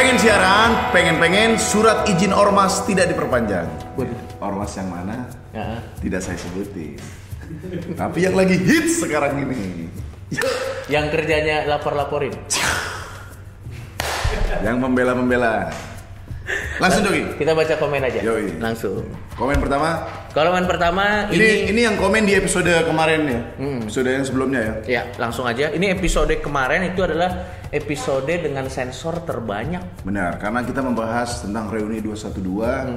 Pengen siaran, pengen-pengen surat izin ormas tidak diperpanjang. Ormas yang mana? Ya. Tidak saya sebutin. Tapi yang lagi hits sekarang ini. Yang kerjanya lapor-laporin. yang membela-membela. Langsung Dogi. Kita baca komen aja. Yoi. Langsung. Komen pertama. Komen pertama Ini ini, ini yang komen di episode kemarin ya. Episode yang sebelumnya ya. ya langsung aja. Ini episode kemarin itu adalah episode dengan sensor terbanyak. Benar, karena kita membahas tentang reuni 212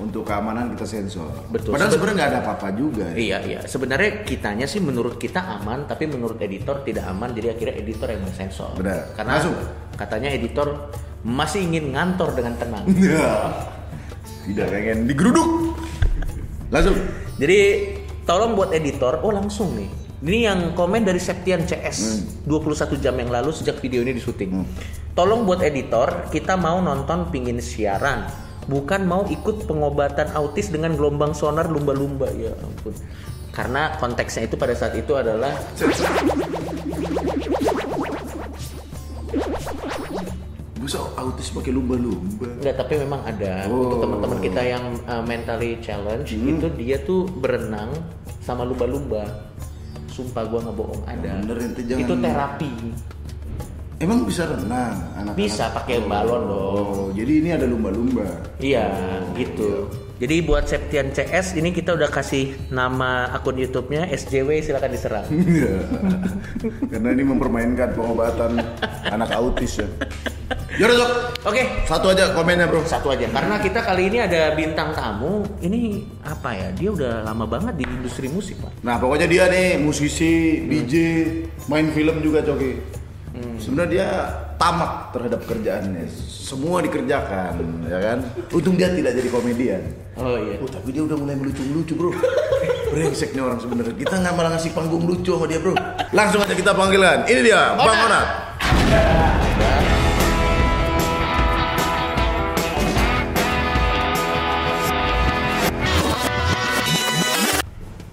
untuk keamanan kita sensor. Betul. Padahal Seben- sebenarnya nggak ada apa-apa juga. Ya. Iya iya. Sebenarnya kitanya sih menurut kita aman, tapi menurut editor tidak aman. Jadi akhirnya editor yang mensensor. Benar. Karena Langsung. katanya editor masih ingin ngantor dengan tenang. Tidak pengen digeruduk. Langsung. Jadi tolong buat editor, oh langsung nih. Ini yang komen dari Septian CS 21 jam yang lalu sejak video ini disuting. Tolong buat editor, kita mau nonton pingin siaran, bukan mau ikut pengobatan autis dengan gelombang sonar lumba-lumba ya ampun. Karena konteksnya itu pada saat itu adalah Bisa autis pakai lumba-lumba. Enggak, tapi memang ada Oh. untuk teman-teman kita yang uh, mentally challenge itu dia tuh berenang sama lumba-lumba. Sumpah gua nggak bohong ada. Bener, ente jangan- Itu terapi. Emang bisa renang anak Bisa pakai balon dong. Oh, jadi ini ada lumba-lumba. Iya, gitu. Jadi buat Septian CS ini kita udah kasih nama akun YouTube-nya SJW silakan diserang. Iya. Karena ini mempermainkan pengobatan anak autis ya. Yaudah Dok, Oke, satu aja komennya bro. satu aja. Karena kita kali ini ada bintang tamu. Ini apa ya? Dia udah lama banget di industri musik, Pak. Nah pokoknya dia nih musisi, DJ, main film juga Coki. Sebenarnya dia tamak terhadap kerjaannya. Semua dikerjakan, ya kan? Untung dia tidak jadi komedian. Oh iya. Oh tapi dia udah mulai melucu-melucu bro. Brengsek nih orang sebenarnya. Kita nggak malah ngasih panggung lucu sama dia bro. Langsung aja kita panggilkan. Ini dia, Bang Onat.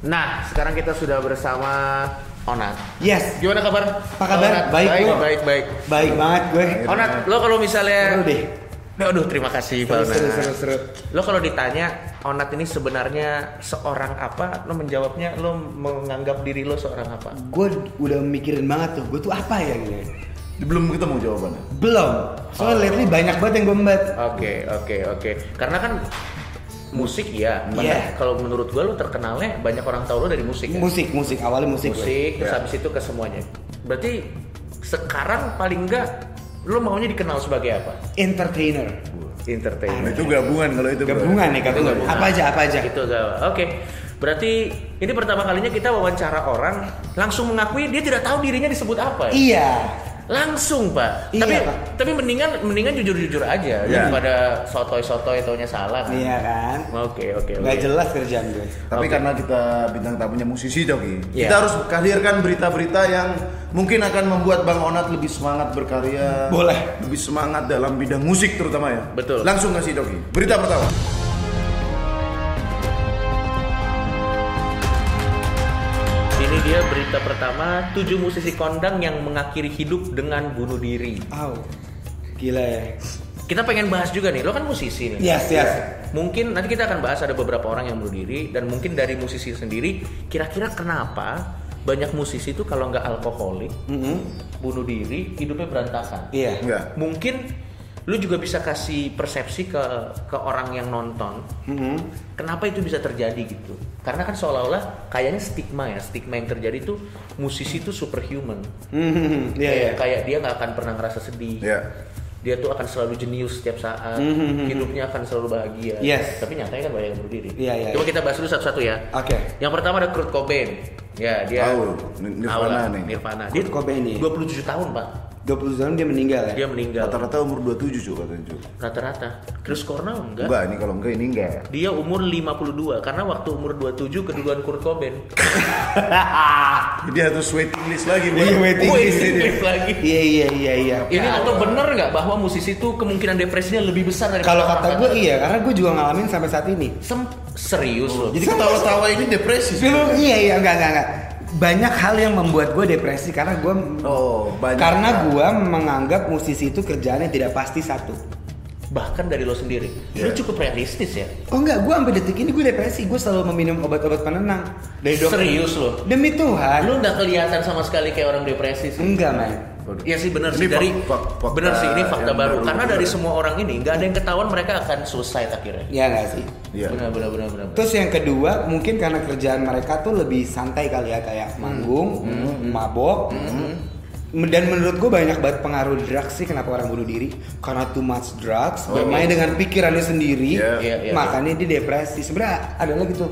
Nah, sekarang kita sudah bersama Onat. Yes, Gimana kabar? Apa kabar? Onat? Baik, baik, bro. baik, baik. baik banget gue. Onat, lo kalau misalnya Seru deh. Aduh, terima kasih Pak Seru, Onat. seru, seru, seru. Lo kalau ditanya Onat ini sebenarnya seorang apa? Lo menjawabnya lo menganggap diri lo seorang apa? Gue udah mikirin banget tuh, gue tuh apa ya gitu. Belum ketemu jawabannya. Belum. Soalnya lately banyak banget yang gue. Oke, oke, oke. Karena kan musik ya. Iya. Bahkan Kalau menurut gua lo terkenalnya banyak orang tahu lo dari musik. ya? Musik, musik, awalnya musik. gue. musik terus Ya. habis itu ke semuanya. Berarti sekarang paling enggak lo maunya dikenal sebagai apa? Entertainer. Entertainer. Nah, itu gabungan kalau itu. Gabungan nih, Itu gabungan. gabungan. Apa aja, apa aja. Itu gak. Oke. Berarti ini pertama kalinya kita wawancara orang langsung mengakui dia tidak tahu dirinya disebut apa. ya? Iya. Langsung, Pak. Iya, tapi Pak. tapi mendingan mendingan jujur-jujur aja Iya. daripada sotoy-sotoy taunya salah. kan? Iya kan. Oke, oke, oke. Gak jelas kerjaan gue. Tapi Oke. karena kita bintang tamunya musisi Joki, Iya. kita harus hadirkan berita-berita yang mungkin akan membuat Bang Onat lebih semangat berkarya. Boleh. Lebih semangat dalam bidang musik terutama ya. Betul. Langsung ngasih Joki. Berita pertama. Ini dia berita pertama, tujuh musisi kondang yang mengakhiri hidup dengan bunuh diri. Aw. Gila ya. Kita pengen bahas juga nih, lo kan musisi nih. Yes, yes. Mungkin nanti kita akan bahas ada beberapa orang yang bunuh diri dan mungkin dari musisi sendiri kira-kira kenapa banyak musisi itu kalau nggak alkoholik, Mm-mm. bunuh diri, hidupnya berantakan. Iya. Enggak. Mungkin lu juga bisa kasih persepsi ke ke orang yang nonton Mm-mm. kenapa itu bisa terjadi gitu karena kan seolah-olah kayaknya stigma ya stigma yang terjadi tuh musisi tuh superhuman Mhm. Iya, kayak, iya. kayak dia nggak akan pernah ngerasa sedih Iya. dia tuh akan selalu jenius setiap saat Mhm. hidupnya akan selalu bahagia Yes. tapi nyatanya kan banyak yang bunuh diri Iya, iya, coba iya. kita bahas dulu satu-satu ya Oke. yang pertama ada Kurt Cobain ya dia Tahu, Nirvana nih. Nirvana Kurt dia Cobain nih. 27 tahun pak 20 tahun dia meninggal ya. dia meninggal Rata-rata umur 27 cuy katanya cuy. rata-rata Chris Cornell enggak Enggak, ini kalau enggak ini enggak. Dia umur 52 karena waktu umur 27 keduluan Kurt Cobain. Jadi harus waiting list lagi buat. Iya, waiting Wih, list list lagi. Iya, iya, iya, iya. Ini atau bener nggak bahwa musisi itu kemungkinan depresinya lebih besar dari Kalau kata gue iya, karena gue juga ngalamin sampai saat ini. Sem serius loh. Jadi ketawa-tawa ini depresi. iya iya enggak enggak enggak. Banyak hal yang membuat gue depresi karena gue Oh, banyak. karena gue menganggap musisi itu kerjaannya tidak pasti satu. Bahkan dari lo sendiri. Iya. Lu cukup realistis ya. Oh enggak, gue sampai detik ini gue depresi. Gue selalu meminum obat-obat penenang dari dokter. Serius lo. Demi Tuhan. Lu nggak kelihatan sama sekali kayak orang depresi sih. Enggak, man. Iya sih benar sih dari fak- fak- fakta benar sih ini fakta baru. baru Karena dari semua orang ini nggak ada yang ketahuan mereka akan suicide akhirnya. Ya enggak sih. Iya. Benar benar benar benar. Terus yang kedua, mungkin karena kerjaan mereka tuh lebih santai kali ya kayak manggung, mabok. Dan menurut gue banyak banget pengaruh drugs sih kenapa orang bunuh diri karena too much drugs bermain dengan pikirannya sendiri Iya. Iya, iya, makanya dia depresi sebenarnya ada lagi tuh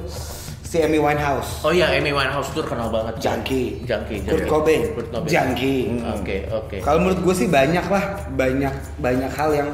si Amy Winehouse Oh iya Amy Winehouse tuh terkenal banget. Junkie. Junkie. Kurt junkie. Cobain, Kurt Cobain. junkie. Oke oke. Kalau menurut gue sih banyak lah, banyak banyak hal yang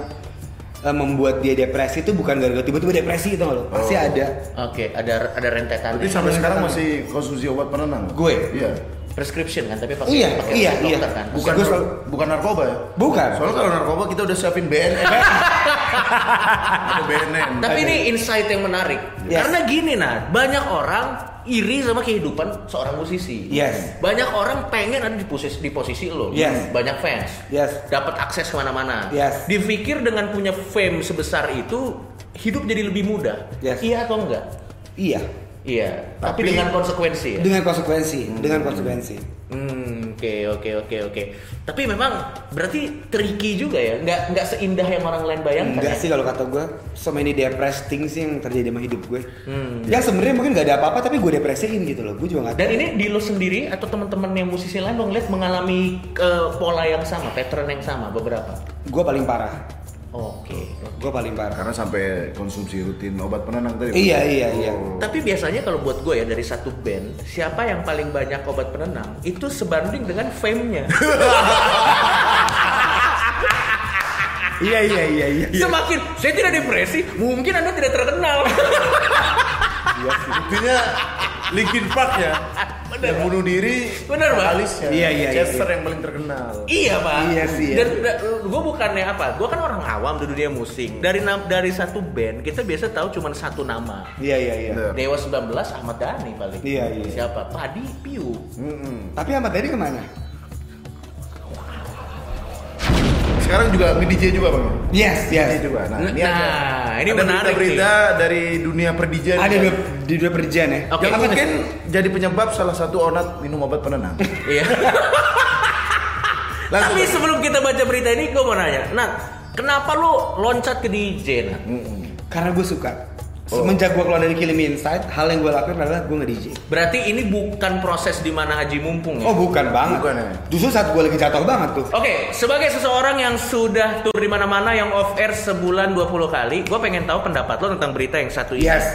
eh, membuat dia depresi itu bukan gara-gara tiba-tiba depresi itu loh, pasti Oh. ada. Oke ada ada rentetan. Berarti sampai sekarang masih konsumsi obat penenang? Gue? Iya. Prescription kan tapi pakai Iya, pakai iya, iya. dokter kan. Bukan Gue selalu- bukan narkoba ya? Bukan. Soalnya kalau narkoba kita udah siapin BNN. Ada BNN. Tapi ini insight yang menarik. Yes. Karena gini nah, banyak orang iri sama kehidupan seorang musisi. Yes. Banyak orang pengen ada di posisi di posisi lo. Yes. Banyak fans. Yes. Dapat akses ke mana-mana. Yes. Dipikir dengan punya fame sebesar itu hidup jadi lebih mudah. Yes. Iya atau enggak? Iya, Iya. Tapi, Tapi- dengan konsekuensi ya. dengan konsekuensi, dengan konsekuensi. Hmm, oke oke oke oke. Tapi memang berarti tricky juga ya. Nggak nggak seindah yang orang lain bayangkan. Enggak ya? sih kalau kata gue, so many depressed things yang terjadi sama hidup gue. Hmm. Yang sebenarnya mungkin gak ada apa-apa tapi gue depresiin gitu loh. Gue juga gak Dan ini di lo sendiri atau teman-teman yang musisi lain lo ngeliat mengalami eh, pola yang sama, pattern yang sama beberapa. Gue paling parah. Oke. Gue paling parah. Karena sampai konsumsi rutin obat penenang tadi. Iya iya iya. Oh. Tapi biasanya kalau buat gue ya dari satu band, siapa yang paling banyak obat penenang itu sebanding dengan fame-nya. Iya iya iya iya. Semakin saya tidak depresi, mungkin anda tidak terkenal. Iya sih. Intinya Linkin Park ya. Bener, yang bunuh diri Bener, Pak. vokalisnya. Iya, iya, iya. Chester yang paling terkenal. Iya pak. Iya sih, ya. Dan gue bukannya apa? Gue kan orang awam di dunia musik. Dari dari satu band kita biasa tahu cuma satu nama. Iya iya iya. Bener. Dewa 19 Ahmad Dhani paling. Iya, iya. Siapa? Padi Piu. Mm-mm. Tapi Ahmad Dhani ke mana? Sekarang juga nge-DJ juga bang. Yes DJ yes. juga. Nah, ini Nah, ada, ini ada menarik berita dari dunia perdijan. Ada dua di dua perjan ya. Oke. yang mungkin jadi penyebab salah satu onat minum obat penenang. Iya. Langsung. Tapi sebelum kita baca berita ini, gue mau nanya, Nat, kenapa lu loncat ke DJ, Nat? Karena gue suka. Oh. Semenjak gue keluar dari Kilim Insight, hal yang gue lakuin adalah gue nge-DJ. Berarti ini bukan proses di mana Haji mumpung ya? Oh bukan banget. Bukan ya? Justru saat gue lagi jatuh banget tuh. Oke, sebagai seseorang yang sudah tur di mana-mana yang off air sebulan 20 kali, gue pengen tahu pendapat lo tentang berita yang satu ini. Yes.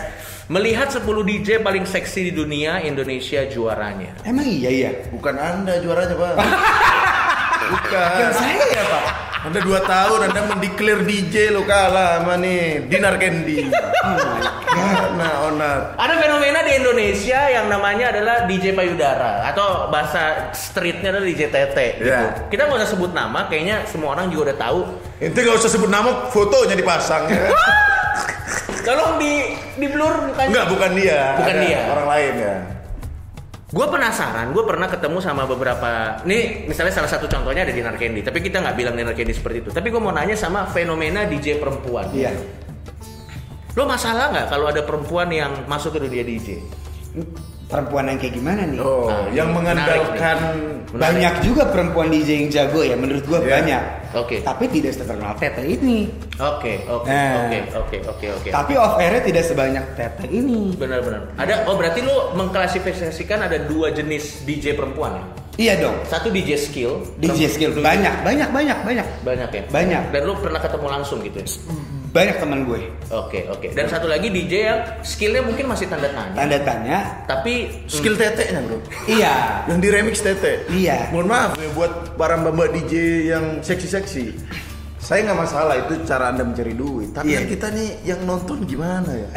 Melihat 10 DJ paling seksi di dunia, Indonesia juaranya. Emang iya iya. Bukan anda juaranya bang. Bukan. Yang saya ya pak. Anda dua tahun Anda mendeklar DJ lo kalah sama nih Dinar Candy. Karena onat. Ada fenomena di Indonesia yang namanya adalah DJ payudara atau bahasa streetnya adalah DJ tete. Gitu. Iya. Kita nggak usah sebut nama, kayaknya semua orang juga udah tahu. Ente gak usah sebut nama, fotonya dipasang ya. Tolong di di blur mukanya. Enggak, bukan dia. Bukan Ada dia. Orang lain ya. Gue penasaran, gue pernah ketemu sama beberapa, nih misalnya salah satu contohnya ada Dinar Candy, tapi kita nggak bilang Dinar Candy seperti itu. Tapi gue mau nanya sama fenomena DJ perempuan. Iya. Lo masalah nggak kalau ada perempuan yang masuk ke dunia DJ? Perempuan yang kayak gimana nih? Oh, Nah, yang menarik mengandalkan Menarik. Banyak juga perempuan DJ yang jago ya, menurut gua Iya. banyak. Oke. Tapi tidak seterkenal Tete ini. Oke, oke, Nah. oke, oke, oke, oke. Tapi off airnya tidak sebanyak Tete ini. Benar-benar. Ada, oh berarti lu mengklasifikasikan ada dua jenis DJ perempuan ya? Iya dong. Satu DJ skill. DJ skill banyak, banyak, banyak, banyak. Banyak ya? Banyak. Dan lu pernah ketemu langsung gitu ya? Banyak teman gue. Oke, oke. Dan satu lagi DJ yang skillnya mungkin masih tanda tanya. Tanda tanya. Tapi skill tete-nya bro. Iya. Yang di remix tete. Iya. Mohon maaf ya buat para mbak DJ yang seksi-seksi. Saya nggak masalah itu cara anda mencari duit. Tapi Iya. kan kita nih yang nonton gimana ya?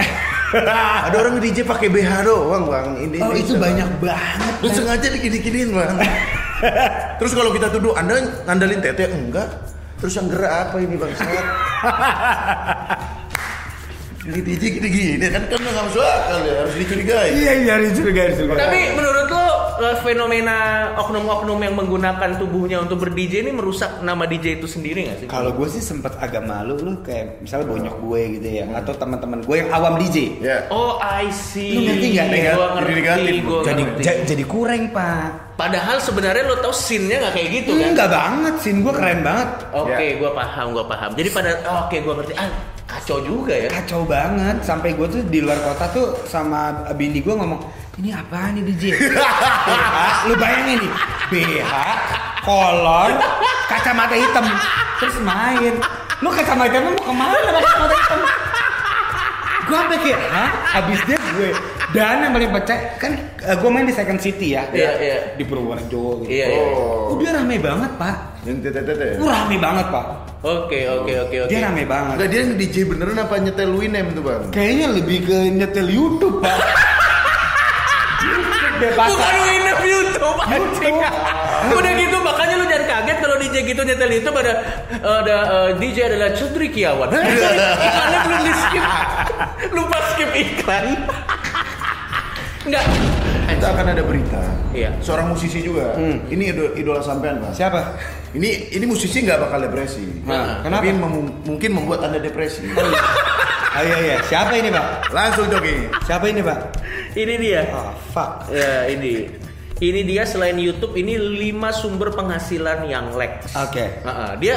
Ada orang DJ pakai BH doang bang. Ini Oh ini itu banyak Bang. banget. Lu sengaja dikini-kiniin bang. Terus kalau kita tuduh anda ngandalin tete enggak. Terus yang gerak apa ini bang? Ini DJ gini-gini kan kan nggak masuk akal ya harus dicurigai. Iya iya dicurigai dicurigai. tapi menurut lu eh, fenomena oknum-oknum yang menggunakan tubuhnya untuk ber-DJ ini merusak nama DJ itu sendiri nggak sih? Kalau gue sih sempet agak malu lu kayak misalnya bonyok gue gitu ya atau teman-teman gue yang awam DJ. Ya. Oh, I see. Lu ngerti nggak, Gua Negatif, ngerti, negatif. gua Jadi ngerti. ja- jadi kurang pak. Padahal sebenarnya lo tau scene-nya nggak kayak gitu kan? Enggak banget, sin gue keren banget. Oke, Ya. gua paham, gua paham. Jadi pada oke, gua ngerti. Ah, kacau juga ya. Kacau banget sampai gue tuh di luar kota tuh sama bini gue ngomong ini apa nih DJ? BH, lu bayangin nih BH, kolor, kacamata hitam, terus main. Lu kacamata hitam mau ke mana kacamata hitam? Gue sampai kayak, hah? Abis dia gue dan yang paling pecah kan gue main di Second City ya, Iya, iya. di Purworejo gitu. Iya, iya. Oh. Udah rame banget pak, Yang tete-tete ya? Rame banget pak. Oke, oke, oke, oke. Dia rame banget. Enggak dia DJ beneran apa nyetel Winem tuh bang? Kayaknya lebih ke nyetel YouTube pak. Bebas. Bukan winner YouTube, anjing. Udah gitu makanya lu jangan kaget kalau DJ gitu nyetel itu ada ada eh, DJ adalah Cendekiawan. Iklannya belum di skip. Lupa skip iklan. Enggak. Kita akan ada berita. Iya. Seorang musisi juga. Hmm. Ini idola, idola sampean pak. Siapa? Ini ini musisi nggak bakal depresi. Nah, Tapi kenapa? mem- mungkin membuat anda depresi. Oh iya iya. Siapa ini pak? Langsung joki. Siapa ini pak? Ini dia. Oh fuck. Ya, ini. Ini dia selain YouTube ini 5 sumber penghasilan yang Lex. Oke. Heeh, dia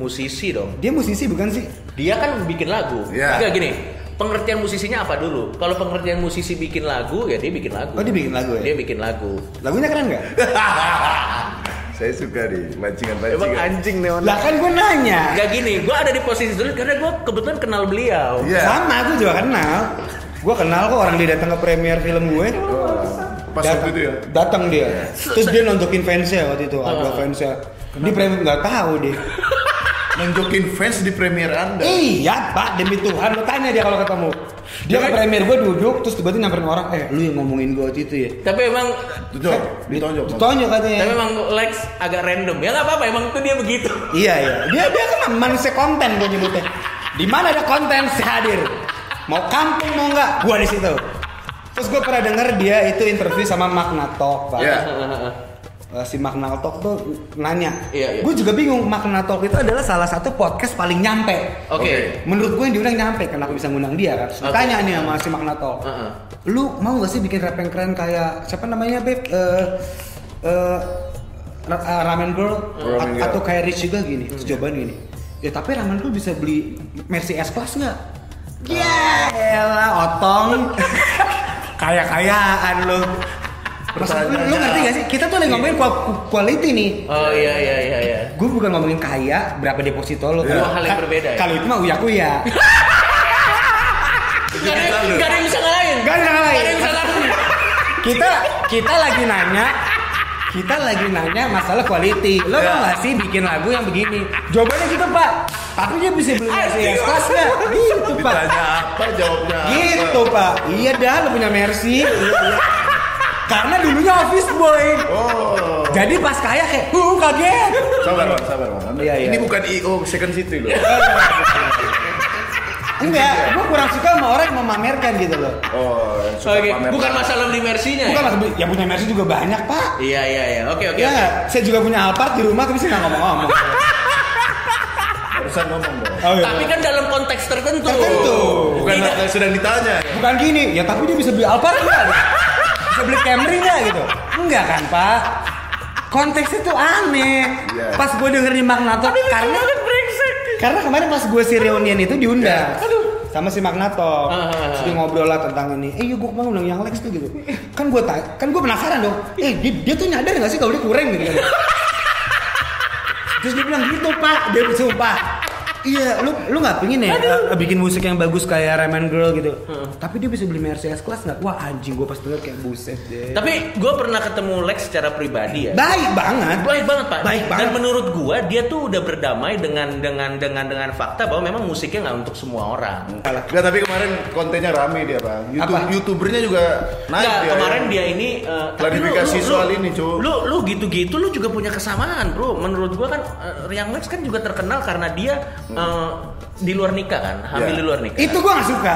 musisi dong. Dia musisi bukan sih? Dia kan bikin lagu. Iya. Enggak gini. Pengertian musisinya apa dulu? Kalau pengertian musisi bikin lagu ya dia bikin lagu. Oh dia bikin lagu ya? Dia bikin lagu. Lagunya keren nggak? Saya suka nih Emang pancingan-pancingan. anjing nih Lah kan gue nanya. Enggak gini, gue ada di posisi dulu karena gue kebetulan kenal beliau. Iya. Sama gue juga kenal. Gue kenal kok orang dia datang ke premier film gue. Oh, Pas Datang- waktu itu ya. Datang dia. Terus dia nontokin fansnya waktu itu. Ada Oh. fansnya. Di premier nggak tahu deh. Nunjukin fans di premier anda. Iya pak demi Tuhan lo tanya dia kalau ketemu. Dia ke premier gue duduk terus tiba-tiba nyamperin orang. Eh lu yang ngomongin gue waktu itu ya. Tapi emang Tutup, ditonjok. Mas. Ditonjok katanya. tapi emang Lex agak random. Ya nggak apa-apa, emang itu dia begitu. Iya iya. Dia dia kan manusia konten gue nyebutnya. Di mana ada konten hadir. Mau kampung mau nggak, gua di situ. Terus gue pernah denger dia itu interview sama Magna Talk, Pak. Iya. Eh, si Magna Talk tuh nanya. Iya, iya. Gue juga bingung Magna Talk itu adalah salah satu podcast paling nyampe. Oke. Menurut gue yang diundang nyampe, kenapa bisa ngundang dia kan? Oke. Tanya nih sama si Magna Talk. Heeh. Lu mau gak sih bikin rap yang keren kayak siapa namanya Beb? Ra- eh, Ramen Girl Ramen Girl. atau kayak Rich juga gini. Terus jawaban gini. Ya tapi Ramen Girl bisa beli Mercy S Class nggak? Ya elah otong. Kaya-kayaan lu. Maksud lu, lu ngerti gak sih? Kita tuh lagi ngomongin kual- quality nih. Oh iya iya iya iya. Gue bukan ngomongin kaya, berapa deposito lo. Dua hal yang berbeda ya? Kalau itu mah uya. Gak ada, gak ada yang bisa ngalahin. Gak ada yang ngalahin. Gak ada yang bisa ngalahin. kita kita lagi nanya kita lagi nanya masalah quality lo mau gak sih bikin lagu yang begini jawabannya gitu pak tapi dia bisa beli Mercy S Class nggak gitu pak Ditanya apa jawabnya apa. gitu pak iya dah lo punya Mercy Iya, iya. karena dulunya office boy Oh. jadi pas kaya kayak uh kaget Sabar bang, sabar bang. Anda- Iya, iya. Ini bukan IO Second City loh. enggak gue kurang suka sama orang yang memamerkan gitu loh Oh, suka Oke, pamer. bukan masalah beli Mercy-nya. bukan ya? maksud yang punya Mercy juga banyak pak Iya iya iya. Oke oke. ya oke. nggak? saya juga punya Alphard di rumah tapi saya nggak ngomong-ngomong Barusan ngomong dong. Oh, iya. Tapi kan dalam konteks tertentu. Tertentu. Bukan Tidak. yang sedang ditanya. Bukan gini, ya tapi dia bisa beli Alphard enggak? Bisa beli Camry enggak gitu? Enggak kan, Pak? Konteksnya tuh aneh. Iya. Pas gue denger di Magnato karena karena kemarin pas gue si reunion itu diundang. Sama si Magnato. Ah, ah, ah. Terus dia ngobrol lah tentang ini. Eh, iya gue kemarin undang yang Lex tuh gitu. Kan gue kan gue penasaran dong. Eh, dia, dia tuh nyadar gak sih kalau dia kurang gitu kan? Terus dia bilang gitu pak, dia sumpah. Iya, lu lu nggak pingin ya uh, bikin musik yang bagus kayak Ramen Girl gitu. Tapi dia bisa beli Mercedes kelas nggak? Wah anjing, gue pas denger kayak buset deh. Tapi gue pernah ketemu Lex secara pribadi ya. Baik banget. Baik banget pak. Baik Dan banget. menurut gua dia tuh udah berdamai dengan dengan dengan dengan fakta bahwa memang musiknya nggak untuk semua orang. Enggak, tapi kemarin kontennya rame dia, Bang. YouTube Apa? YouTubernya juga naik Nggak, dia. kemarin ya. dia ini eh, tapi Klarifikasi soal ini, Cu. Lu lu gitu-gitu lu juga punya kesamaan, Bro. Menurut gua kan uh, Riang Lex kan juga terkenal karena dia eh, di luar nikah kan, hamil Ya. di luar nikah. Itu gue nggak suka.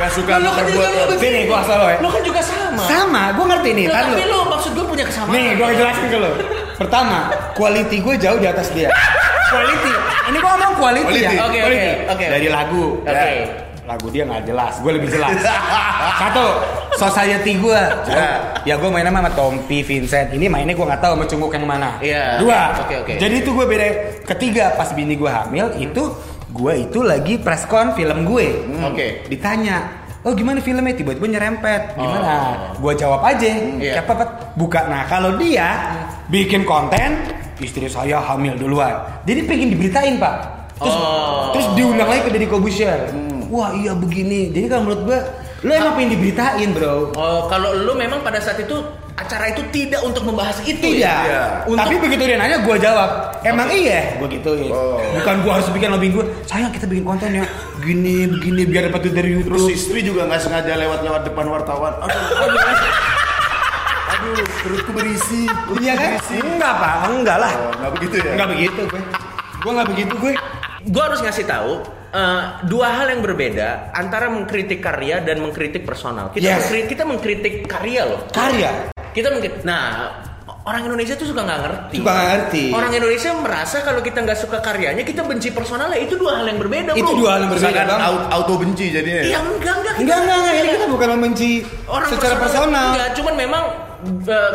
Gak suka Lo kan juga lo Sini, gua asal lo ya. Lo kan juga sama. Sama, gue ngerti nih. Lo, Kan tapi lo. lo maksud gue punya kesamaan. Nih, gue jelasin ke lo. Pertama, quality gue jauh di atas dia. quality. Ini gue ngomong quality, Quality. ya. Oke, Quality. oke, oke. Dari lagu. Oke. Ya. Lagu dia nggak jelas, gue lebih jelas. Satu, society gue. Ya. Ya gue main sama Tompi, Vincent. Ini mainnya gue nggak tahu sama cungkuk yang mana. Iya. Dua. Oke, oke. Jadi itu gue beda. Ketiga, pas bini gue hamil, itu gue itu lagi press con film gue. Oke. Ditanya, oh gimana filmnya tiba-tiba nyerempet gimana Oh. gue jawab aja Iya. kayak apa buka nah kalau dia bikin konten istri saya hamil duluan jadi pengen diberitain pak terus Oh. terus diundang lagi ke Deddy Kobusier wah iya begini jadi kalau menurut gue lo emang pengen diberitain bro Oh, kalau lu memang pada saat itu acara itu tidak untuk membahas itu Tidak. ya? Iya. Untuk- Tapi begitu dia nanya, gue jawab. Emang iya? Gue gituin. Oh. Bukan gue harus bikin lobbying gue. Sayang kita bikin konten ya. Gini, begini biar dapat duit dari Terus YouTube. istri juga nggak sengaja lewat-lewat depan wartawan. Aduh, aduh, aduh, perutku berisi. perutku Iya kan? berisi. Enggak pak, enggak lah. Oh, nggak begitu ya? Enggak begitu gue. Gue enggak begitu gue. Gue harus ngasih tahu eh, dua hal yang berbeda antara mengkritik karya dan mengkritik personal. Kita Yes. mengkritik, kita mengkritik karya loh. Karya. Kita mengkritik. Nah, orang Indonesia tuh suka nggak ngerti. Suka ngerti. Orang Indonesia merasa kalau kita nggak suka karyanya, kita benci personalnya. Itu dua hal yang berbeda, bro. Itu dua hal yang berbeda bang. auto, auto benci jadinya. Iya enggak enggak. kita- Enggak, enggak, enggak. Ini kita bukan membenci orang secara personal. Enggak, cuman memang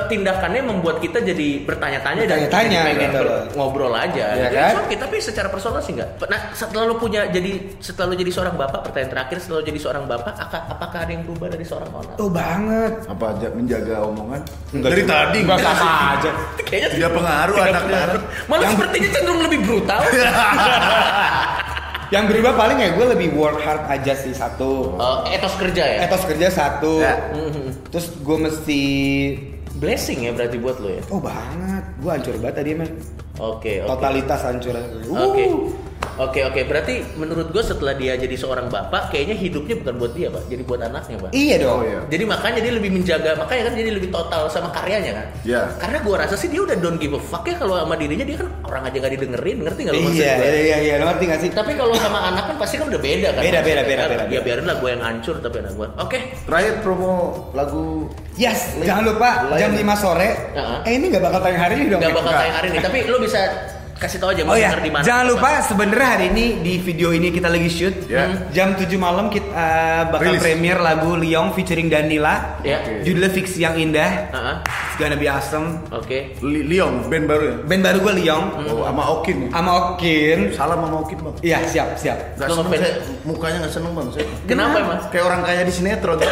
tindakannya membuat kita jadi bertanya-tanya dan jadi pengen gitu ber- loh. ngobrol aja. Jadi, kan? it's okay, tapi secara personal sih enggak. Nah, setelah lu punya jadi setelah lu jadi seorang bapak, pertanyaan terakhir setelah lu jadi seorang bapak, aka- apakah ada yang berubah dari seorang orang? Oh banget. Apa aja menjaga omongan? Enggak Dari juga. tadi Enggak sama aja. Kayaknya Tidak pengaruh tidak anaknya. pengaruh. Malah sepertinya cenderung lebih brutal. Yang berubah paling ya gue lebih work hard aja sih satu. Eh, etos kerja ya. Etos kerja satu. Ya. Terus gue mesti Blessing ya berarti buat lo ya. Oh banget, gue hancur banget tadi men. Oke, oke. Totalitas hancur. Oke. Oke, oke. Berarti menurut gue setelah dia jadi seorang bapak, kayaknya hidupnya bukan buat dia, Pak. Jadi buat anaknya, Pak. Iya dong. Oh, iya. Jadi makanya dia lebih menjaga, makanya kan jadi lebih total sama karyanya kan. Iya. Karena gua rasa sih dia udah don't give a fuck ya kalau sama dirinya dia kan orang aja nggak didengerin, ngerti nggak lu maksud Iya, gua? iya, iya, iya, lo ngerti gak sih? Tapi kalau sama anak kan pasti kan udah beda kan. Beda, beda, beda, kan. beda, Ya beda. biarin lah gue yang hancur tapi anak gue. Oke. Terakhir promo lagu Yes, jangan lupa Lain. jam 5 sore. Heeh. Eh ini gak bakal tayang hari ini dong. Nggak bakal Enggak. tayang hari ini, tapi lu bisa kasih tahu aja mau Oh ya, denger di mana. jangan lupa sebenarnya hari ini di video ini kita lagi shoot. Ya. Hmm. Jam 7 malam kita uh, bakal Rilis. premier lagu Liong featuring Danila. Ya. Oke. Judulnya Fiksi yang Indah. Heeh. It's gonna be awesome. Oke. Li- Liong band baru ya? Band baru gue Liong Oh, sama Okin nih. sama Okin. Salam sama Okin bang. Iya, siap, siap. Gak seneng saya, mukanya gak seneng bang saya. Kenapa emang? Kayak orang kaya di sinetron.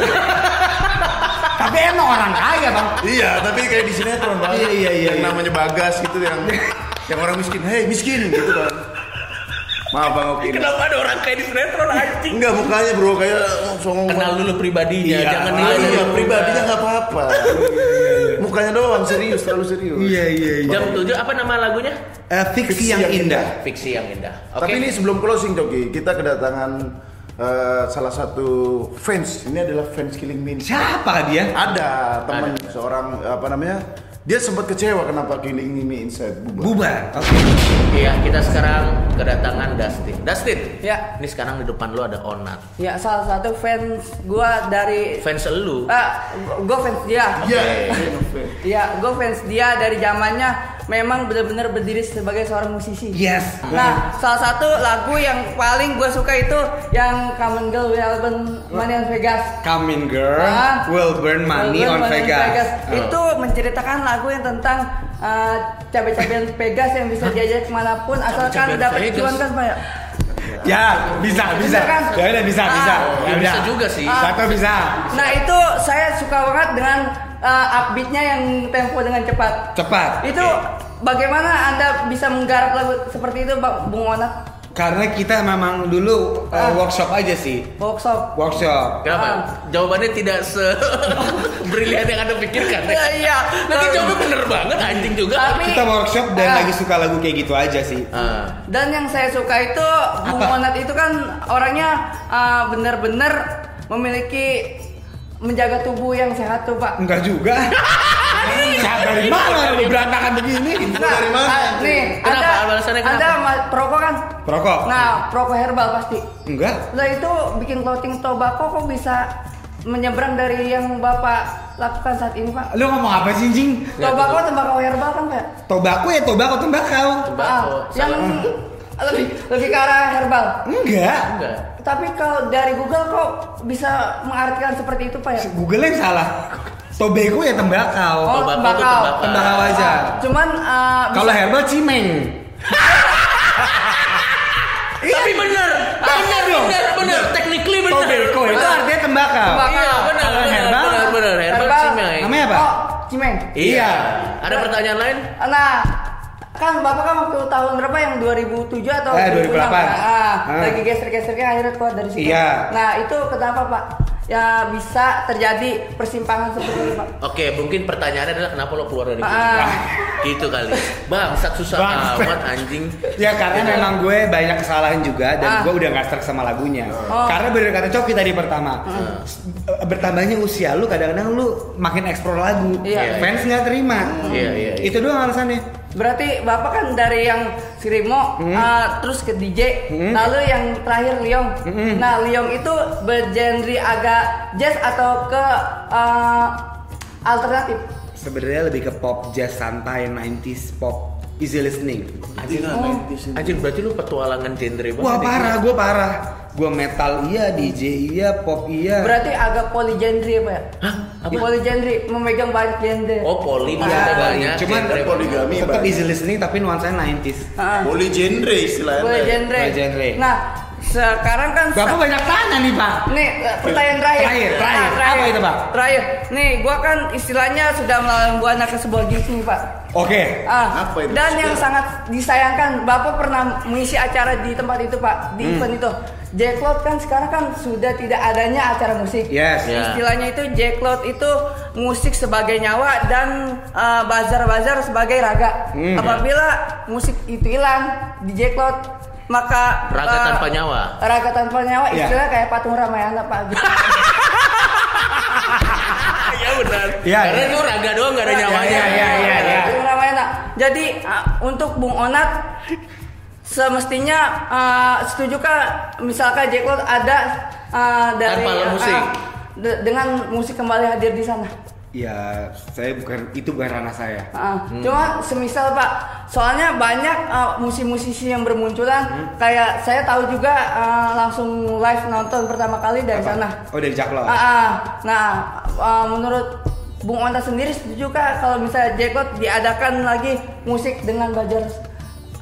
Tapi emang orang kaya, Bang. iya, tapi kayak di sinetron bang. Iya, iya, iya, Yang iya. namanya Bagas gitu yang yang orang miskin. Hei miskin gitu kan. Maaf bang Okin. Kenapa ada orang kayak di sinetron anjing? Enggak mukanya bro kayak songong. Kenal dulu pribadinya, Iya. jangan nilai iya, muka. pribadinya nggak apa-apa. Mukanya doang serius, terlalu serius. Iya, iya, iya. Jam 7 apa nama lagunya? Eh, fiksi yang indah. Fiksi yang indah. Oke. Tapi ini sebelum closing Coki, kita kedatangan eh, salah satu fans. Ini adalah fans Killing Me. Siapa dia? Ada teman seorang apa namanya? Dia sempat kecewa kenapa Killing Me Inside bubar. Bubar. Oke. Iya, kita sekarang kedatangan Dustin. Dustin. Ya. Ini sekarang di depan lu ada Onat. Ya salah satu fans gua dari Fans elu. ah gue fans dia. Iya. Iya, gue fans dia dari zamannya memang benar-benar berdiri sebagai seorang musisi. Yes. Nah, salah satu lagu yang paling gue suka itu yang Common Girl Will Burn Money on Vegas. Coming girl Ah. will burn money Will on Burn Vegas. Itu menceritakan lagu yang tentang uh, cabai-cabean Vegas yang bisa diajak ke mana pun asalkan dapat Vegas? cuan kan Pak ya. Ya, bisa, bisa. Bisa kan? Ya udah bisa, Ah. bisa. Ya, bisa juga sih. Satu bisa. Nah itu saya suka banget dengan uh, upbeatnya yang tempo dengan cepat. Cepat. Itu bagaimana anda bisa menggarap lagu seperti itu, Bang Bung Onat? Karena kita memang dulu uh, Ah. workshop aja sih. Workshop. Workshop. Kenapa? Ah. Jawabannya tidak se brilian yang anda pikirkan. Iya, iya. Nanti jawabnya bener banget anjing juga. Tapi Kita workshop dan Ah. lagi suka lagu kayak gitu aja sih. Ah. Dan yang saya suka itu Bung? Onat itu kan orangnya uh, benar-benar memiliki menjaga tubuh yang sehat tuh Pak. Enggak juga. Siapa dari mana lu berantakan begini? Info dari mana? ah, nih, Kenapa? ada, Alasannya kenapa? ada ma- perokok kan? Perokok? Nah, perokok herbal pasti. Enggak. Lah itu bikin clothing tobacco kok bisa menyeberang dari yang Bapak lakukan saat ini, Pak? Lu ngomong apa sih, Jing? Tobacco tembakau herbal kan, Pak? Tobacco ya tobacco tembakau. Tembakau. Ah, yang lebih lebih ke arah herbal. Enggak. Enggak. Tapi kalau dari Google kok bisa mengartikan seperti itu, Pak ya? Google yang salah. Tobacco ya tembakau. Oh, Tembakau tembakau. tembakau. Aja. Cuman uh, Kalau herbal cimeng. Tapi bener, bener, dong. bener, bener, technically bener. Tobacco itu artinya tembakau. Tembakau. Iya, bener, Kalau bener, herbal, bener, bener, herbal herbal. cimeng. Namanya apa? Oh, cimeng. Iya. Iya. Ada pertanyaan lain? Nah, kan Bapak kan waktu tahun berapa yang 2007 atau Eh, 2006? 2008. Ah, Ah. lagi geser-gesernya akhirnya keluar dari situ. Iya. Nah, itu kenapa, Pak? Ya bisa terjadi persimpangan seperti itu, Pak. Oke, mungkin pertanyaannya adalah kenapa lo keluar dari Ah. sini? Gitu kali. Bangsat susah Bangsat. amat anjing. Ya karena memang gue banyak kesalahan juga dan Ah. gue udah nggak serak sama lagunya. Oh. Karena bener kata Coki tadi pertama, s- bertambahnya usia lu kadang-kadang lu makin eksplor lagu, Iya. fans nggak terima. Iya, iya, iya. Itu doang alasannya. Berarti Bapak kan dari yang Sirimo Hmm. ah, terus ke DJ, lalu yang terakhir Liong. Hmm. Nah, Liong itu bergenre agak jazz atau ke ah, alternatif? Sebenarnya lebih ke pop jazz santai 90s pop easy listening. Anjing, Oh. anjing berarti lu petualangan genre banget. Wah ya? parah, gue parah. Gue metal iya, DJ iya, pop iya. Berarti agak polygendry apa ya? Hah? Apa? Polygendry, memegang banyak genre. Oh, poli Iya, maksudnya banyak. cuman genre poligami, tetap easy listening tapi nuansanya 90s. Ah, Poly genre istilahnya. polygendry. Polygendry. Nah, sekarang kan Bapak banyak tanya nih pak. Nih, eh, pertanyaan terakhir. Terakhir, terakhir. Nah, Apa itu, Pak? Terakhir. Nih, gua kan istilahnya sudah melawan buana ke sebuah gig nih, Pak. Oke. Ah, Apa itu? Dan yang sangat disayangkan, Bapak pernah mengisi acara di tempat itu, Pak, di Hmm. event itu. Jacklot kan sekarang kan sudah tidak adanya acara musik. Yes. Ya. Istilahnya itu Jacklot itu musik sebagai nyawa dan uh, bazar-bazar sebagai raga. Hmm. Apabila musik itu hilang di Jacklot, maka Raga uh, tanpa nyawa. Raga tanpa nyawa Ya. istilahnya kayak patung Ramayana, Pak. Gitu. Iya benar. Iya, Karena iya. itu raga doang gak ada nyawanya. Iya, iya, iya, iya. Patung Ramayana. Jadi uh, untuk Bung Onat semestinya uh, setujukah misalkan Jacklot ada uh, dari Tanpa uh, musik. de- dengan musik kembali hadir di sana. Ya, saya bukan itu bukan ranah saya. Uh, Cuma semisal Pak, soalnya banyak uh, musisi-musisi yang bermunculan. Kayak saya tahu juga uh, langsung live nonton pertama kali dari Apa? sana. Oh dari Jaklot. Ah, ah. nah, uh, menurut Bung Onta sendiri setuju kah kalau misalnya Jacklot diadakan lagi musik dengan bajar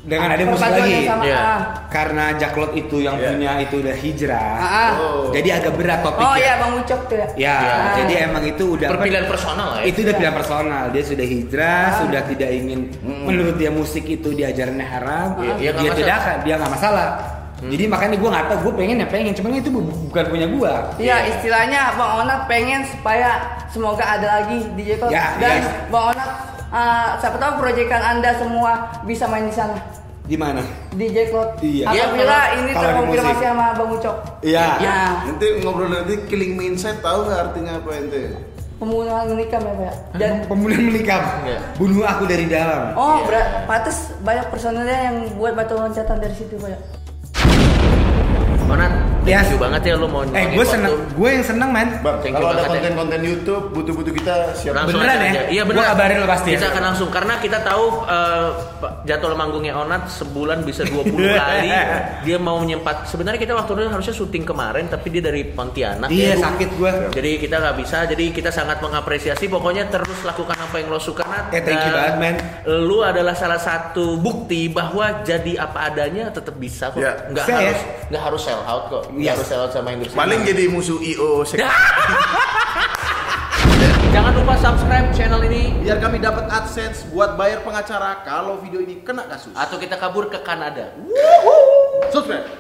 Dengan ada musik perpaduan lagi. sama, Iya. ah. Karena Jaklot itu yang Iya. punya itu udah hijrah. Ah, ah. Oh. Jadi agak berat topiknya. Oh iya Bang Ucok tuh ya. Ya, Iya. jadi emang itu udah? Perpilihan personal ya. Itu udah pilihan personal. Dia sudah hijrah, Ah. sudah tidak ingin menurut dia musik itu diajarannya haram. Iya, iya, nggak dia masalah. tidak akan, dia nggak masalah. Jadi makanya gue nggak tahu, gue pengen ya pengen, cuman itu bu- bukan punya gue. Iya, istilahnya Bang Onat pengen supaya semoga ada lagi di Jacklot Ya, dan yes. Bang Onat uh, siapa tahu proyekan Anda semua bisa main di sana Di mana? di Jacklot. Iya. Apabila Iya, ini terkonfirmasi sama Bang Ucok. Iya. Ya, Nanti ngobrol nanti killing mindset tahu nggak artinya apa ente? pembunuhan menikam ya Pak ya? Dan Pembunuhan menikam. Iya. Bunuh aku dari dalam. Oh, berat. Pantes banyak personelnya yang buat batu loncatan dari situ, Pak. Ya? Onat, Ya. thank you banget ya lu mau Eh, gue seneng, gue yang seneng man. Bang, Thank you kalau ada ya. konten-konten YouTube butuh-butuh kita siap. Langsung Beneran aja ya? Iya Gua bener. kabarin lo pasti ya. Kita akan langsung karena kita tahu eh, Pak, jadwal manggungnya Onat sebulan bisa 20 kali. Dia mau menyempat. Sebenarnya kita waktu itu harusnya syuting kemarin tapi dia dari Pontianak. Iya, ya, sakit gue. Jadi kita nggak bisa. Jadi kita sangat mengapresiasi. Pokoknya terus lakukan apa yang lo suka Nat. Eh, thank you banget, man. Lu adalah salah satu bukti bahwa jadi apa adanya tetap bisa kok. Ya. Nggak harus nggak harus sell out kok. Yes. harus sell out sama industri. Paling jadi musuh IO Jangan lupa subscribe channel ini biar kami dapat AdSense buat bayar pengacara kalau video ini kena kasus. atau kita kabur ke Kanada. Subscribe.